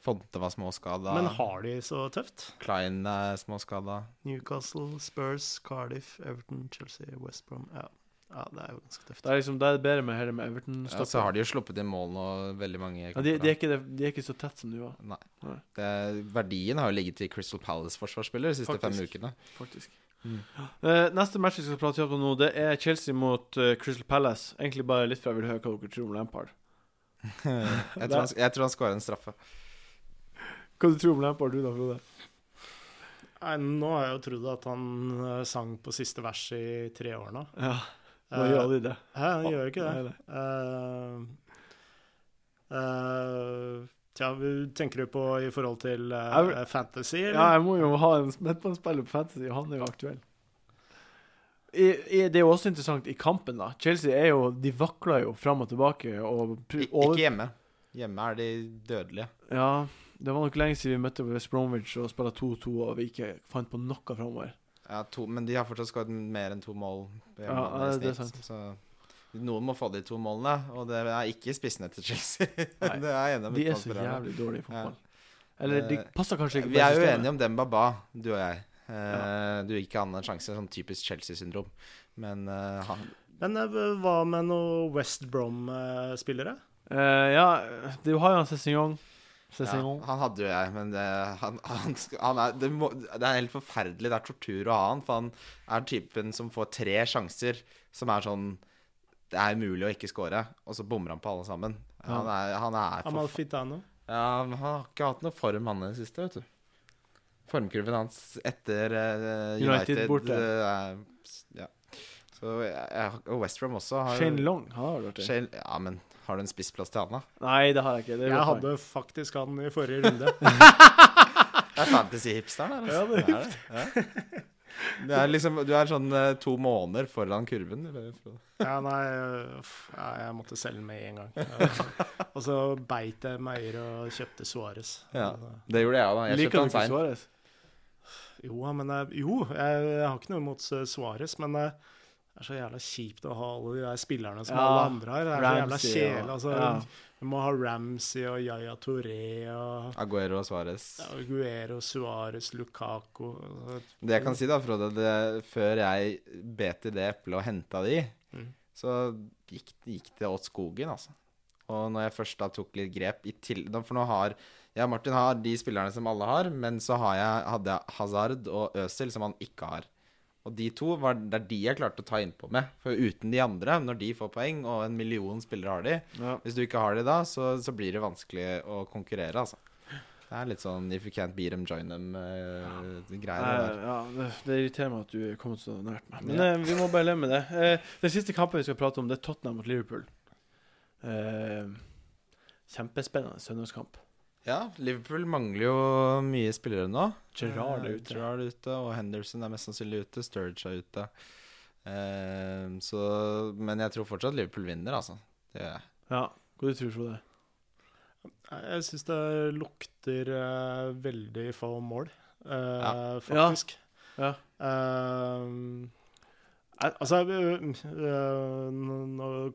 Fonte var småskada. Men har de så tøft? Klein er småskada. Newcastle, Spurs, Cardiff, Everton, Chelsea, West Brom Ja, ja det er jo ganske tøft. Det er liksom, det er bedre med heller med Everton. Ja, så har de jo sluppet inn mål nå, veldig mange ja, de, de, er ikke, de er ikke så tett som de var, Nei. Nei. Det, verdien har jo ligget til Crystal Palace-forsvarsspiller de siste fem Faktisk. ukene. faktisk. Mm. Eh, neste match vi skal prate om nå, det er Chelsea mot uh, Crystal Palace. Egentlig bare litt for jeg vil høre hva dere tror om Lampard. jeg, tror han, jeg tror han skårer en straffe. Hva du tror om Lampard, du da, Frode? Nei, nå har jeg jo trodd at han eh, sang på siste vers i tre år nå. Ja, Nå gjør de det. Hæ, de gjør ikke det. nei. nei. Uh, uh, tja, tenker du på i forhold til uh, fantasy, Ja, jeg må jo ha en midtbanespiller på Fantasy, og han er jo aktuell. I, i, det er jo også interessant i kampen, da. Chelsea er jo De vakler jo fram og tilbake. Og I, ikke hjemme. Hjemme er de dødelige. ja, det var nok lenge siden vi møtte West Bromwich og spilte 2-2 og vi ikke fant på noe framover. Ja, to, men de har fortsatt skåret mer enn to mål. Ja, ja, det er sant. Så noen må få de to målene, og det er ikke spissene til Chelsea. Nei, det er en av De er så jævlig dårlige i fotball. Ja. Eller de Eh, passer kanskje ikke Vi er jo systemet. enige om Demba Ba, du og jeg. Eh, Du gir ikke annet en sjanse, sånn typisk Chelsea-syndrom. Men uh, han Men hva med noen West Brom-spillere? Uh, ja, du har jo han Ja, Han hadde jo jeg, men det, han, han, han er, det, må, det er helt forferdelig. Det er tortur å ha han, for han er typen som får tre sjanser som er sånn Det er umulig å ikke score, og så bommer han på alle sammen. Han er, han er for, Amalfitano? ja, Han har ikke hatt noe form, han i det siste, vet du. Formkurven hans etter uh, United United, borte. er- ja. Så jeg, jeg, og West Brom også har Shane Long har vært det. Shane- Ja, men har du en spissplass til han, da? Nei, det har jeg ikke. Det Jeg hadde hadde faktisk han i forrige runde. Det er fantasy-hipsteren her, Ja, altså. det er det, ja. det er liksom Du er sånn eh, to måneder foran kurven. Ja, nei, jeg måtte selge med en gang. Og så beit jeg meg øyre og kjøpte Suárez. Ja. Det gjorde jeg òg, da. Jeg Liker kjøpte du han seint. Jo, men jeg, jo, jeg, har ikke noe imot eh, Suárez, men eh, det er så jævla kjipt å ha alle de der spillerne som Ja, alle andre har. Det er så jævla Ramsey kjedelig. Altså, ja. Du må ha Ramsey og Yaya Touré og Aguero og Suárez. Aguero, Suárez, Lukaku altså, Det jeg kan si, da, Frode, det, før jeg bet i det eplet og henta de, Mm. så gikk, gikk det åt skogen, altså. Og når jeg først da tok litt grep i til, For nå har jeg og Martin har de spillerne som alle har, men så har jeg, hadde jeg Hazard og Øzil som han ikke har. Og de to var det er de jeg klarte å ta innpå med. For uten de andre, når de får poeng, og en million spillere har de Ja. Hvis du ikke har de da, så, så blir det vanskelig å konkurrere, altså. Det er litt sånn if you can't beat them, join them-greier. Uh, der. ja, det, det irriterer meg at du kommet så nært meg. Men Ja. eh, vi må bare leve med det. Eh, den siste kampen vi skal prate om, det er Tottenham mot Liverpool. Eh, kjempespennende søndagskamp. Ja, Liverpool mangler jo mye spillere nå. Gerrard er Eh, ute. Gerard er ute, og Henderson er mest sannsynlig ute. Sturge er ute. Uh, så, men jeg tror fortsatt Liverpool vinner, altså. Det gjør jeg. Ja, hva du tror Frode? Jeg syns det lukter uh, veldig få mål, uh, Ja. faktisk. Ja. Altså, nå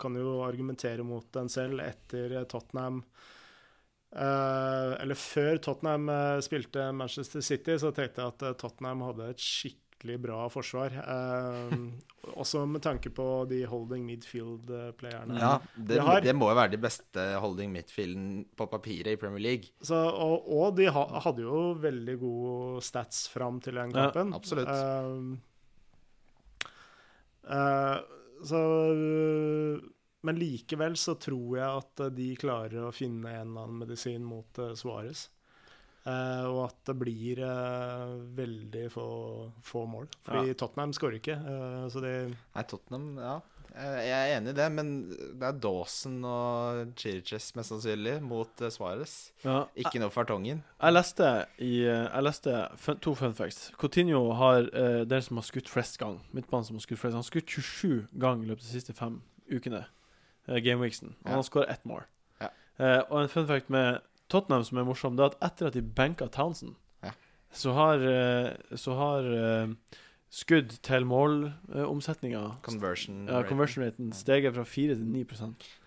kan du jo argumentere mot den selv etter Tottenham Eller før Tottenham øh, spilte Manchester City, så tenkte jeg at øh, Tottenham hadde et skikkelig bra forsvar. også med tanke på de holding midfield-playerne. Ja, det, De har- det må jo være de beste holding midfielden på papiret i Premier League. Så, og, og de ha, hadde jo veldig gode stats fram til den kampen. Ja, absolutt. Um, eh, så Men likevel så tror jeg at de klarer å finne en eller annen medisin mot uh, Suárez. Uh, og at det blir uh, veldig få, få mål. Fordi Tottenham skårer ikke. Uh, så det Nei, Tottenham, ja. Eh, Jeg er enig i det, men det er Dawson og Chiriches mest sannsynlig mot Svares. Ja. Ikke noe Fartongen. Jeg leste, i, eh, jeg leste fun, to fun facts. Coutinho har eh, den som har skutt flest gang. Midtbanen som har skutt flest Han har skutt 27 ganger i løpet av de siste fem ukene. Uh, Gameweeksen. Og Ja. han skåret ett mål. Ja. Eh, og en fun fact med Tottenham som er morsom, det er at etter at de benka Townsend, Ja. så har, eh, så har uh, skudd til målomsetninga Conversion. ja, conversion raten steget fra 4 til 9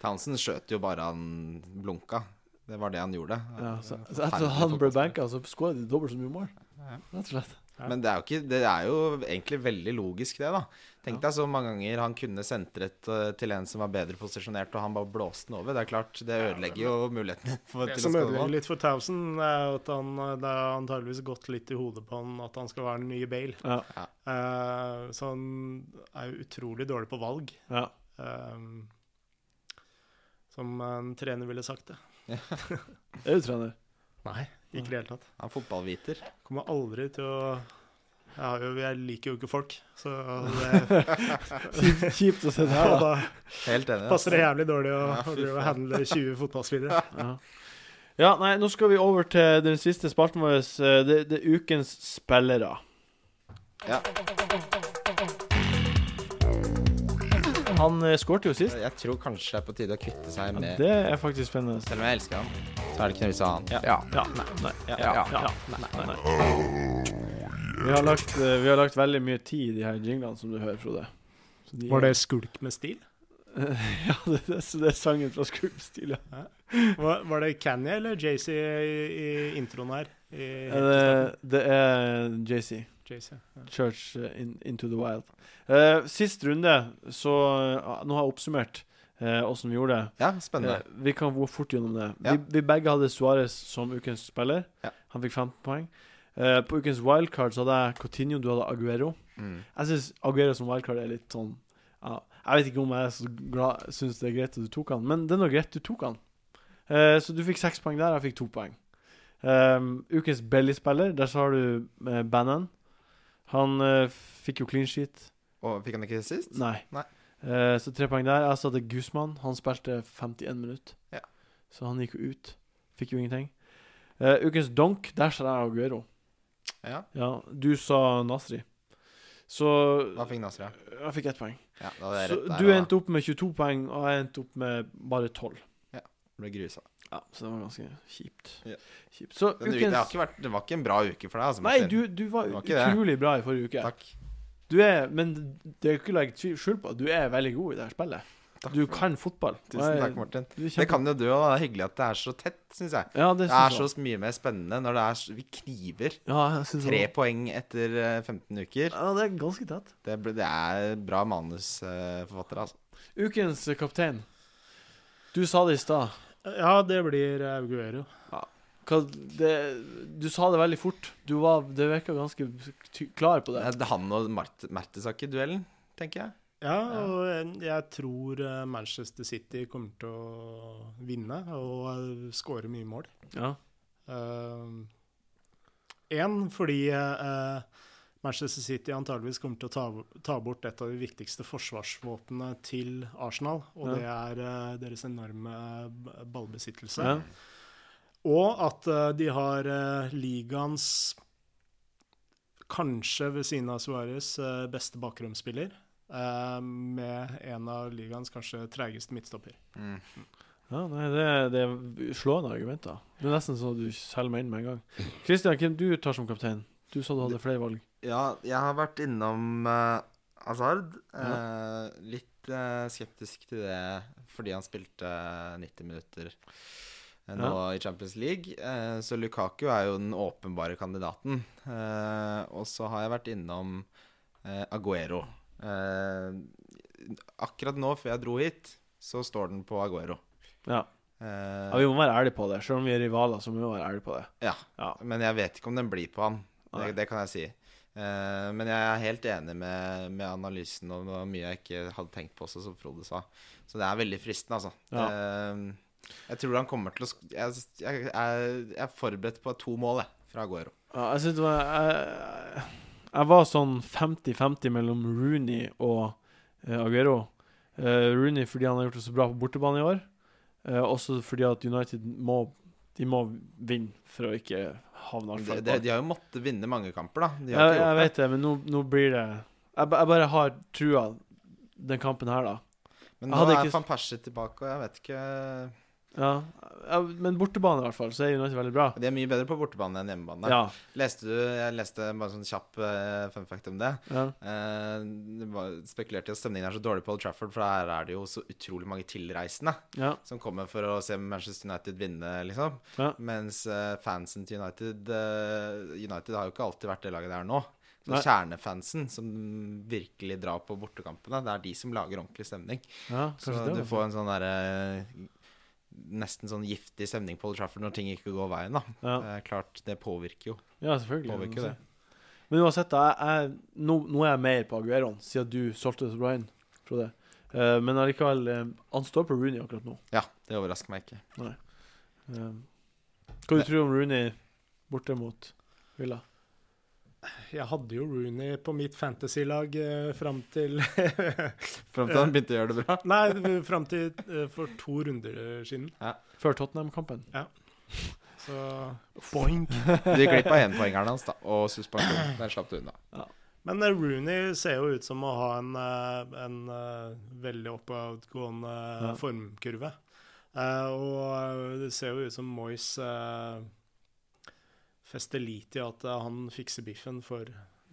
Townsend skjøt jo bare han blunka. Det var det han gjorde. ja, så, Eh, så etter at han ble benka, så skåra de dobbelt så mye mål. Rett og slett. Ja. Men det er, jo ikke, det er jo egentlig veldig logisk, det, da. Tenk deg så mange ganger han kunne sentret eh, til en som var bedre posisjonert, og han bare blåste den over. Det er klart, det ødelegger jo mulighetene for, Det til som ødelegger litt for Towson, er at han, det har antageligvis gått litt i hodet på han at han skal være den nye Bale. Ja. Uh, så han er jo utrolig dårlig på valg, ja. Uh, som en trener ville sagt det. Er du trener? Nei, ikke i det hele tatt. Han er fotballviter. Kommer aldri til å jeg, jo, jeg liker jo ikke folk, så det, Kjipt, å se det her, da. Helt enig. passer det jævlig dårlig å, Ja, å handle 20 fotballspillere. Ja. ja, nei, nå skal vi over til den siste spalten vår. eh, Det, det er ukens spillere. Ja. Han skåret jo sist. Jeg tror kanskje det er på tide å kvitte seg Ja, med det er faktisk spennende. Selv om jeg elsker han, så er det ikke noe vits i å ha han. Ja. Ja, nei, nei, Ja, ja, ja, ja, nei, nei. Vi har, lagt, eh, vi har lagt veldig mye tid i de her jinglene, som du hører, Frode. Så de Var er- det skulk med stil? ja, det, det, det er sangen fra Skulpstil, ja. Var, var det Kanye eller JC i, i introen her? I, Eh, i starten? Det, det er JC. JC. Ja. Church eh, in, Into the Wild. Uh, sist runde, så uh, Nå har jeg oppsummert åssen uh, vi gjorde det. Ja, spennende. Eh, vi kan gå fort gjennom det. Ja. Vi, vi begge hadde Suárez som ukens spiller. Ja. Han fikk 15 poeng. Eh, på ukens wildcard så hadde jeg Coutinho, du hadde Aguero. Mm. Jeg syns Aguero som wildcard er litt sånn ja, Jeg vet ikke om jeg er så glad syns det er greit at du tok han, men det er nå greit du tok han. Uh, så du fikk seks poeng der, jeg fikk to poeng. Um, ukens Belly-spiller, der så har du uh, Bannon. Han uh, fikk jo clean sheet. Og fikk han ikke sist? Nei. Nei. Uh, så tre poeng der. Jeg satte Guzman. Han spilte 51 minutter. Ja. Så han gikk jo ut. Fikk jo ingenting. Ukens donk, der sa jeg Aguero. Ja. Ja, du sa Nasri. Så Da fikk Nasri? da? fikk ett poeng. Ja, jeg Så der. du endte opp med 22 poeng, og jeg endte opp med bare 12. Ble grusa. Ja, Så det var ganske kjipt. Ja. kjipt. Så ukens... uke, det, vært, det var ikke en bra uke for deg. Altså, Nei, du, du var, var det. utrolig bra i forrige uke. Takk. Du er, men det er ikke å legge skjul på at du er veldig god i det her spillet. Takk Du kan fotball. Tusen jeg- takk, Martin. Det kan jo du òg. Det er hyggelig at det er så tett, syns jeg. Ja, det Det er syns så mye mer spennende når det er så, vi kniver. Ja, Tre det. poeng etter eh, 15 uker. Ja, det er ganske tett. Det, det er bra manusforfattere, altså. Ukens eh, kaptein. Du sa det i stad. ja, det blir Aguero. Hva- det- Du sa det veldig fort. Du var, det virka ganske ty klar på det. Det han og Mertesaker-duellen, tenker jeg. Ja, og jeg- jeg tror eh, Manchester City kommer til å vinne og eh, skåre mye mål. Ja. Én fordi uh, Manchester City antageligvis kommer til å ta, ta bort et av de viktigste forsvarsvåpnene til Arsenal, og Ja. det er uh, deres enorme ballbesittelse. ja. Og at eh, de har eh, ligaens kanskje ved siden av Suárez eh, beste bakromsspiller. Eh, med en av ligaens kanskje treigeste midtstopper. Mm. ja nei, det, det er slående argumenter. Det er nesten så du selger meg inn med en gang. Kristian, hvem du tar som kaptein? Du sa du hadde flere valg. Ja, jeg har vært innom eh, Hazard. Eh, litt uh, skeptisk til det fordi han spilte 90 minutter nå nå i Champions League. Eh, så Lukaku er jo den åpenbare kandidaten. Eh, og så har jeg vært innom Aguero. Eh, akkurat nå, før jeg dro hit, så står den på Aguero. Ja. Eh, ja, Vi må være ærlige på det. Selv om vi er rivaler, så må vi være ærlige på det. Ja. Ja. Men jeg vet ikke om den blir på han. Det, det kan jeg si. Eh, men jeg er helt enig med, med analysen, og mye jeg ikke hadde tenkt på også, som Frode sa. Så det er veldig fristende, altså. Ja. Eh, jeg tror han kommer til å jeg, jeg, jeg er forberedt på to mål, jeg, fra Aguero. Ja, jeg synes det var jeg, jeg var sånn 50-50 mellom Rooney og eh, Aguero. Eh, Rooney fordi han har gjort det så bra på bortebane i år. Eh, også fordi at United må De må vinne for å ikke havne altfor de, de har jo måttet vinne mange kamper, da. De jeg, jeg vet det, men nå, nå blir det jeg, jeg bare har trua den kampen her, da. Men nå er ikke- van Persie tilbake, og jeg vet ikke Ja, ja Men bortebane, i hvert fall, så er United veldig bra. De er mye bedre på bortebane enn hjemmebane. Ja. Leste du Jeg leste bare sånn kjapp uh, fun fact om det. ja. Uh, det var i at stemningen er så dårlig på Old Trafford, for her er det jo så utrolig mange tilreisende ja. som kommer for å se Manchester United vinne, liksom. Ja. Mens uh, fansen til United United har jo ikke alltid vært det laget det er nå. Så kjernefansen som virkelig drar på bortekampene, det er de som lager ordentlig stemning. ja Så du får en sånn derre Nesten sånn giftig stemning på Old Trafford når ting ikke går veien, da. ja. Det er klart, det påvirker jo. ja, selvfølgelig. Påvirker det. Men uansett, jeg, nå, nå er jeg mer på Agueroen, siden du solgte det så bra inn. Frode. Uh, men allikevel, uh, han står på Rooney akkurat nå. Ja, det overrasker meg ikke. Eh, hva du tror om Rooney borte mot Villa? Jeg hadde jo Rooney på mitt fantasy-lag eh, fram til Fram til han begynte å gjøre det bra. Nei, fram til eh, for to runder siden. Før Tottenham-kampen? Ja. Så boink. Du gikk glipp av énpoengeren hans, da, og suspensjon. Den slapp du unna. Men eh, Rooney ser jo ut som å ha en, en, en eh, veldig oppadgående Ja. formkurve. Eh, og eh, det ser jo ut som Moyes uh, fester lit i at eh, han fikser biffen for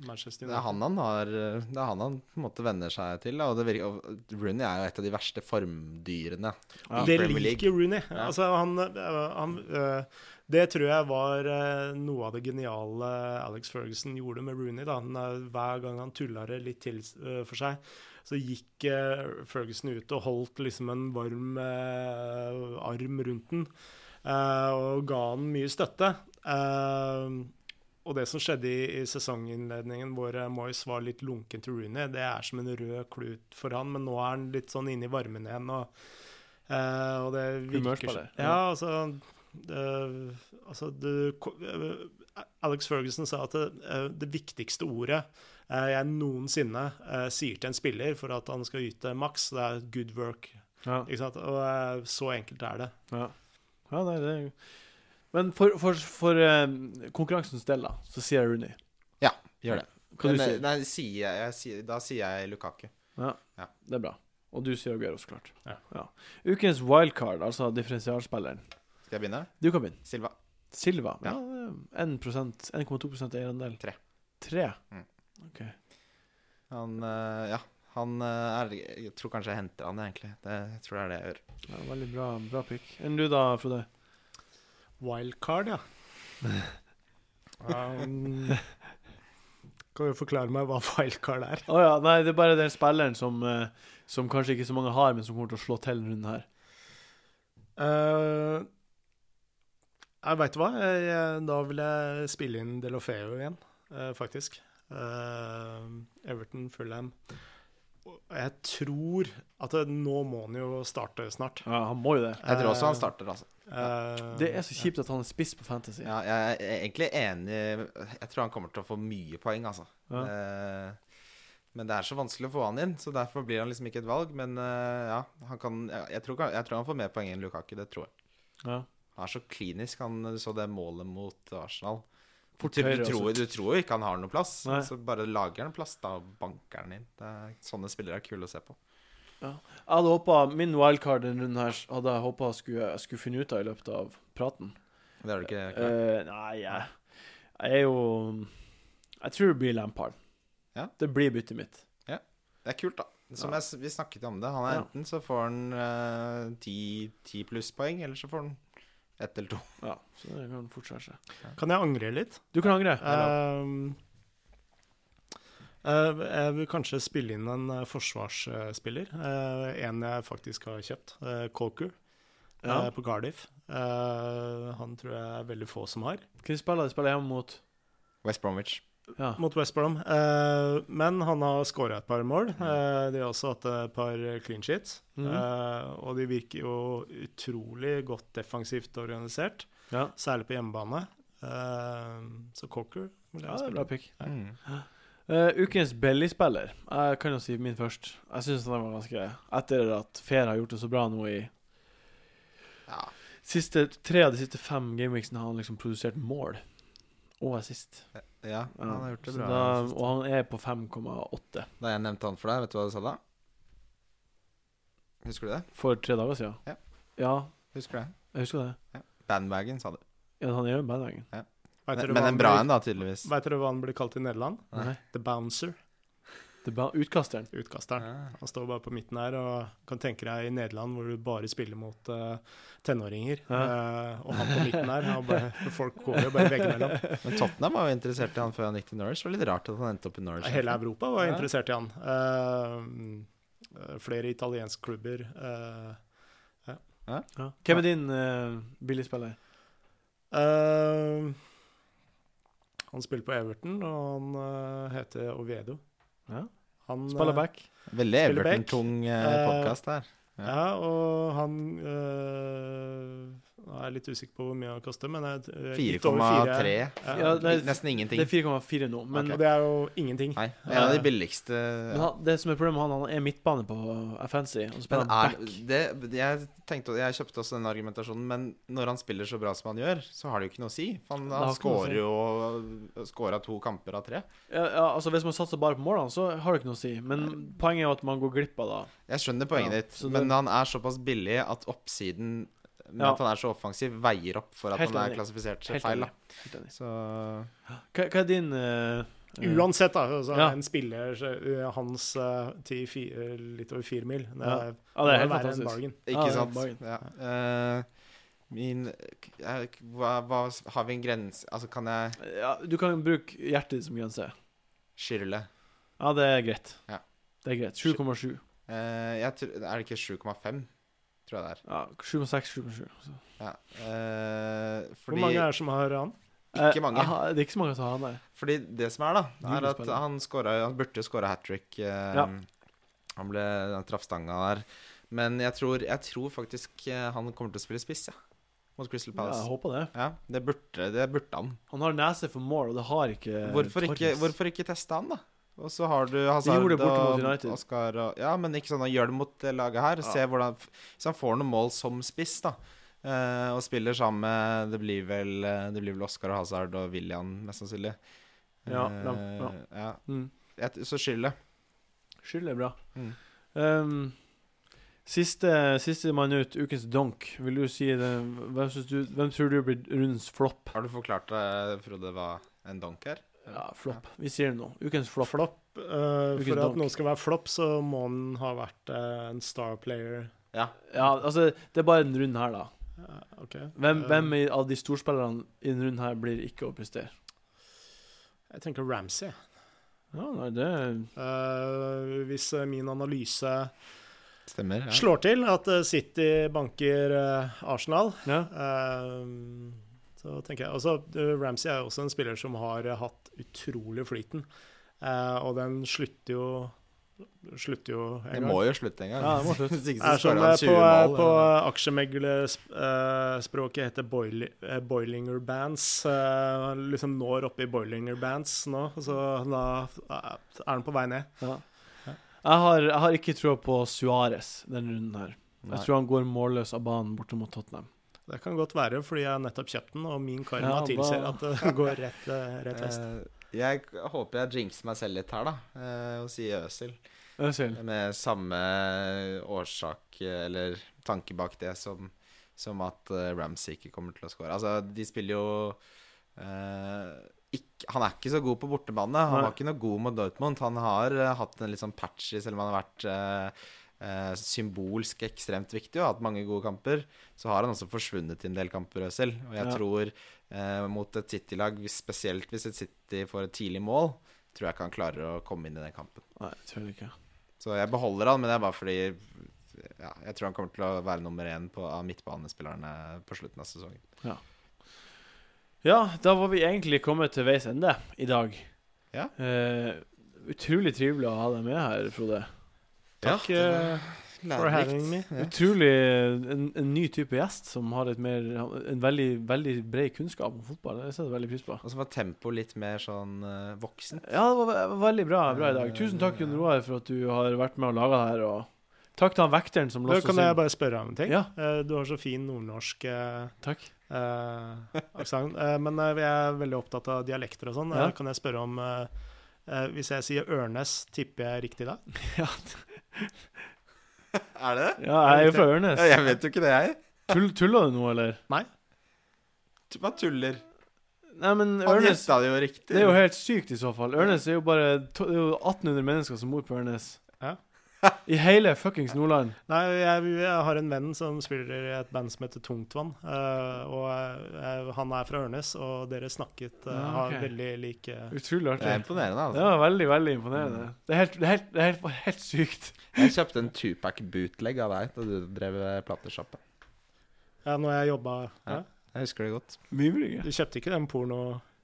Manchester Det er han han har Det er han han på en måte venner seg til. Og det virker, og Rooney er jo et av de verste formdyrene. Ja. det Premier League. liker Rooney. Ja. Altså, han, eh, han eh, Det tror jeg var eh, noe av det geniale Alex Ferguson gjorde med Rooney. Da. Eh, hver gang han tulla det litt til eh, for seg, så gikk eh, Ferguson ut og holdt liksom en varm eh, arm rundt den. eh, og ga han mye støtte. Eh, og det som skjedde i, i sesonginnledningen, hvor eh, Moyes var litt lunken til Rooney, det er som en rød klut for han, men nå er han litt sånn inne i varmen igjen. og Eh, og det virker det. Ja, altså, det, altså du, Alex Ferguson sa at det, det viktigste ordet jeg noensinne sier til en spiller for at han skal yte maks, det er good work. Ja. Og så enkelt er det. Ja, ja nei, det er jo Men for, for, for eh, konkurransens del, da, så sier jeg Rooney. Ja, Gjør det. Hva Men, du eh, sier Nei, sier jeg, jeg, sier- da sier jeg Lukaku. Det er bra. Og du sier Aguero, så klart. Ja. Ukens wildcard, altså differensialspilleren. Skal jeg begynne? Du kan begynne. Silva. Silva. Ja. Ja. 1 1,2% eierandel. Tre. Tre? Mm. OK. Han eh, Ja. Han eh, er Jeg tror kanskje jeg henter han, egentlig. Det jeg tror det er det jeg gjør. Ja, veldig bra, bra pick. Enn du da, Frode? Wildcard, ja. um, kan du forklare meg hva wildcard er? Oh, ja, nei, det er bare den spilleren som, eh, som kanskje ikke så mange har, men som kommer til å slå til denne runden her. Uh, jeg veit hva. Jeg, da vil jeg spille inn Delofeo igjen, uh, faktisk. Uh, Everton, Fulham. Jeg tror at nå må han jo starte snart. Ja, han må jo det. Jeg tror også han starter, altså. Uh, Det er så kjipt at han er spiss på Fantasy. Ja, jeg er egentlig enig Jeg tror han kommer til å få mye poeng, altså. Ja. Uh, men det er så vanskelig å få han inn, så derfor blir han liksom ikke et valg. Men uh, ja, han kan jeg, tror, jeg tror han får mer poeng enn Lukaku, det tror jeg. Ja. Han er så klinisk, han så det målet mot Arsenal. Fort du, tror, du tror ikke han har noe plass, Nei. så bare lager han plass, da og banker han inn. Sånne spillere er kule å se på. Jeg hadde håpa Min wildcard denne runden her hadde jeg håpa jeg skulle, jeg skulle finne ut av i løpet av praten. Det har du ikke klart. Uh, nei, jeg, jeg er jo Jeg tror det blir Lampard. Ja. Det blir byttet mitt. Ja. Det er kult, da. Som Ja. jeg, vi snakket om det. Han er Ja. Enten så får han eh, ti, ti plusspoeng, eller så får han ett eller to. Ja, så det kan fortsette seg. Kan jeg angre litt? Du kan angre. Uh, eh, jeg vil kanskje spille inn en eh, forsvarsspiller. Uh, en jeg faktisk har kjøpt. Uh, Coker Ja. på Cardiff. Eh, han tror jeg er veldig få som har. Hva spiller de? Spiller hjemme mot West Bromwich. Ja. Mot West Brom. Eh, men han har skåra et par mål. Eh, de har også hatt et par clean sheets. Mm. Eh, og de virker jo utrolig godt defensivt organisert, ja. særlig på hjemmebane. Eh, så Cocker vil ja, jeg det er spille. bra pick. Mm. Uh, ukens Belly-spiller. Jeg kan jo si min først. Jeg syns den var ganske Etter at Fair har gjort det så bra nå i Ja. siste, tre av de siste fem gameweeksene har han liksom produsert mål. Og assist. ja, han har gjort det bra. Da, og han er på 5,8 Da jeg nevnte han for deg, vet du hva du sa da? Husker du det? for tre dager siden. Ja. ja, Husker du det? jeg husker det. Bandwagon, sa du. Ja, han er jo bandwagon. Ja. Men, men en bra en, da, tydeligvis. Vet dere hva han blir kalt i Nederland? Nei. The Bouncer. Det er bare utkasteren. Utkasteren. Ja. Han står bare på midten her og kan tenke deg i Nederland hvor du bare spiller mot uh, tenåringer. Ja. Uh, og han på midten her bare, Folk går jo bare veggimellom. Men Tottenham var jo interessert i han før han gikk til Norwich. Det var litt rart at han endte opp i Norwich. Hele Europa var Ja. interessert i han. Eh, eh, flere italienske klubber. eh, Ja. Hvem er din uh, billigspiller? eh, han spiller på Everton, og han heter Oviedo. Ja. Han, Spiller eh, back? Veldig. Everton-tung uh, Eh, podkast her. Ja. Ja, og han Nå er jeg litt usikker på hvor mye han kaster, men jeg, øh, litt over 4,3. fire. Ja, nesten det er- Det er 4,4 nå. Men, okay. det er jo ingenting. Nei, en av de billigste ja. han, det som er problemet med han, han er midtbane på Fancy. Og spiller er, back. det, jeg, tenkte, jeg kjøpte også den argumentasjonen, men når han spiller så bra som han gjør, så har det jo ikke noe å si. Han, han skårer jo Skåra to kamper av tre. Ja, ja, altså Hvis man satser bare på målene, så har det ikke noe å si. Men poenget er jo at man går glipp av da. Jeg skjønner poenget Ja, ditt, men det- han er såpass billig at oppsiden med Ja. at han er så offensiv, veier opp for at Helt han er enig. klassifisert Helt feil. Da. Helt enig. Så Hva, hva er din uh, eh, Uansett, da. Altså, Ja. En spiller øh, hans uh, til fi, øh, litt over fire mil. Det Ja. er, Ja, det er helt fantastisk. bargain. Ikke sant? Ja. Uh, min uh, hva, hva Har vi en grense Altså, kan jeg Ja, du kan bruke hjertet ditt som grense. skyrle? Ja, det er greit. Ja. Det er greit. 7,7. Eh, er det ikke 7,5? Tror jeg det er. Ja, 7,6, 7,7. så. Ja. Eh, Hvor mange er det som har han? Ikke Eh, mange. Eh, det er ikke så mange som har han der. Fordi det som er, da, er at han, scoret, han burde skåra hat trick. Eh, Ja. Han ble han traff stanga der. Men jeg tror, jeg tror faktisk eh, han kommer til å spille spiss, ja. Mot Crystal Palace. Ja, jeg håper det. Ja, det burde, det burde han. Han har nese for mål, og det har ikke Hvorfor ikke, hvorfor ikke teste han, da? Og så har du Hazard og. Oscar og Ja, men ikke sånn han gjør det mot det laget her. Ja. Se hvordan Hvis han får noen mål som spiss, da, eh, og spiller sammen med Det blir vel eh, Det blir vel Oscar og Hazard og William, mest sannsynlig. Ja, ja, ja, ja. Mm. Jeg, så skylder. Skyld er bra. Mm. Um, siste, siste mann ut, ukens donk. Vil du si det Hvem, du, hvem tror du blir rundens flopp? Har du forklart det, Frode, hva en donk er? Ja, flopp. Vi sier det nå. Ukens flopp. Flopp. Uh, for at noen noe skal være flopp, så må han ha vært uh, en star player. Ja. Ja, altså, det er bare den runden her, da. Ja, okay. Hvem, uh, hvem av de storspillerne i den runden her blir ikke å prestere? Jeg tenker Ramsey. Ja, nei, det Eh, hvis min analyse Stemmer. Ja. slår til, at City banker Arsenal Ja. Eh, så tenker jeg Altså, Ramsey er også en spiller som har øh, hatt utrolig flyten. Eh, og den slutter jo Slutter jo Det må jo slutte en gang. Ja, det må slutte. Er som skårer eh, på, 20 på aksjemeglerspråket heter boili, eh, boilinger bands. eh, liksom når oppe i boilinger bands nå, så da eh, er den på vei ned. ja. Jeg, har, jeg har ikke troa på Suárez denne runden her. Nei. Jeg tror han går målløs av banen borte mot Tottenham. Det kan godt være, fordi jeg nettopp kjøpte den, og min karma Ja, tilsier at det går rett, eh, rett vest. Eh, jeg håper jeg jinxer meg selv litt her, da, eh, og sier Øsil. Øsil. Med samme årsak, eller tanke bak det, som, som at Ramsey ikke kommer til å score. Altså, de spiller jo eh, ikke, han er ikke så god på bortebane. Han Nei. var ikke noe god mot Dortmund. Han har hatt en litt sånn patchy, selv om han har vært eh, symbolsk ekstremt viktig og hatt mange gode kamper. Så har han også forsvunnet i en del kamper selv. Og jeg Ja. tror eh, mot et City-lag, spesielt hvis et City får et tidlig mål, tror jeg ikke han klarer å komme inn i den kampen. Nei, jeg tror ikke. Så jeg beholder han, men det er bare fordi ja, jeg tror han kommer til å være nummer én på, av midtbanespillerne på slutten av sesongen. Ja, da var vi egentlig kommet til veis ende i dag. Ja. Eh, utrolig trivelig å ha deg med her, Frode. Takk Ja, eh, for having me. Ja. Utrolig en, en ny type gjest som har et mer, en veldig, veldig bred kunnskap om fotball. Det setter jeg veldig pris på. Og så var tempoet litt mer sånn uh, voksen. Ja, det var var veldig bra, bra i dag. Tusen takk, Jon Roar, for at du har vært med og laga det her. Og takk til han vekteren som låste oss inn. kan jeg bare spørre om en ting? Ja. Eh, du har så fin nordnorsk eh, Takk. eh, aksent. Eh, men eh, jeg er veldig opptatt av dialekter og sånn. Ja. Eh, kan jeg spørre om eh, eh, Hvis jeg sier Ørnes, tipper jeg riktig da? Ja, Er det? ja, jeg er jo fra Ørnes. Ja, jeg vet jo ikke det, jeg. Tull, tuller du nå, eller? Tu- Hva tuller? Nei, men Han Ørnes gjetta det jo riktig. Det er jo helt sykt, i så fall. Ørnes er jo bare to, det er jo 1800 mennesker som bor på Ørnes. Ja. I hele fuckings Nordland. Nei, jeg, jeg har en venn som spiller i et band som heter Tungtvann. Uh, og jeg, han er fra Ørnes, og dere snakket uh, Ja, har ok. veldig like Utrolig Det er artig. imponerende, Det altså. var veldig, veldig imponerende. Det er helt, det er helt, det er helt, helt sykt. Jeg kjøpte en Tupac bootleg av deg da du drev platesjappe. Ja, når jeg jobba Ja. ja. Jeg husker det godt. Mye Du kjøpte ikke den porno...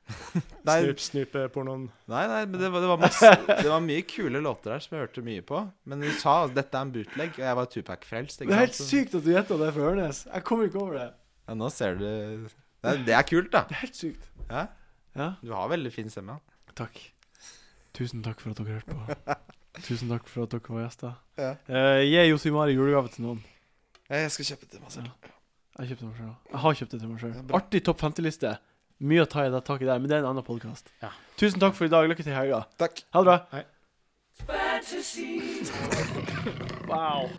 Nei, Snup, snupe-pornoen? nei, nei men det var, det, var masse, det var mye kule låter der som jeg hørte mye på. Men du sa at dette er en bootleg, og jeg var Tupac-frelst. Det er helt sykt at du gjetta det fra Ørnes. Jeg kommer ikke over det. Ja, nå ser du det det er kult, da. Det er helt sykt. Ja, Ja, du har veldig fin stemme. takk. Tusen takk for at dere hørte på. Tusen takk for at dere var gjester. Ja. Uh, gi Josimari julegave til noen. Jeg skal kjøpe det til meg selv. Jeg kjøpte meg selv. Jeg har kjøpt det til meg selv. Artig topp 50-liste. Mye å ta i det taket der, men det er en annen podkast. Ja. Tusen takk for i dag. Lykke til i helga. Takk. Ha det bra. Hei. Wow.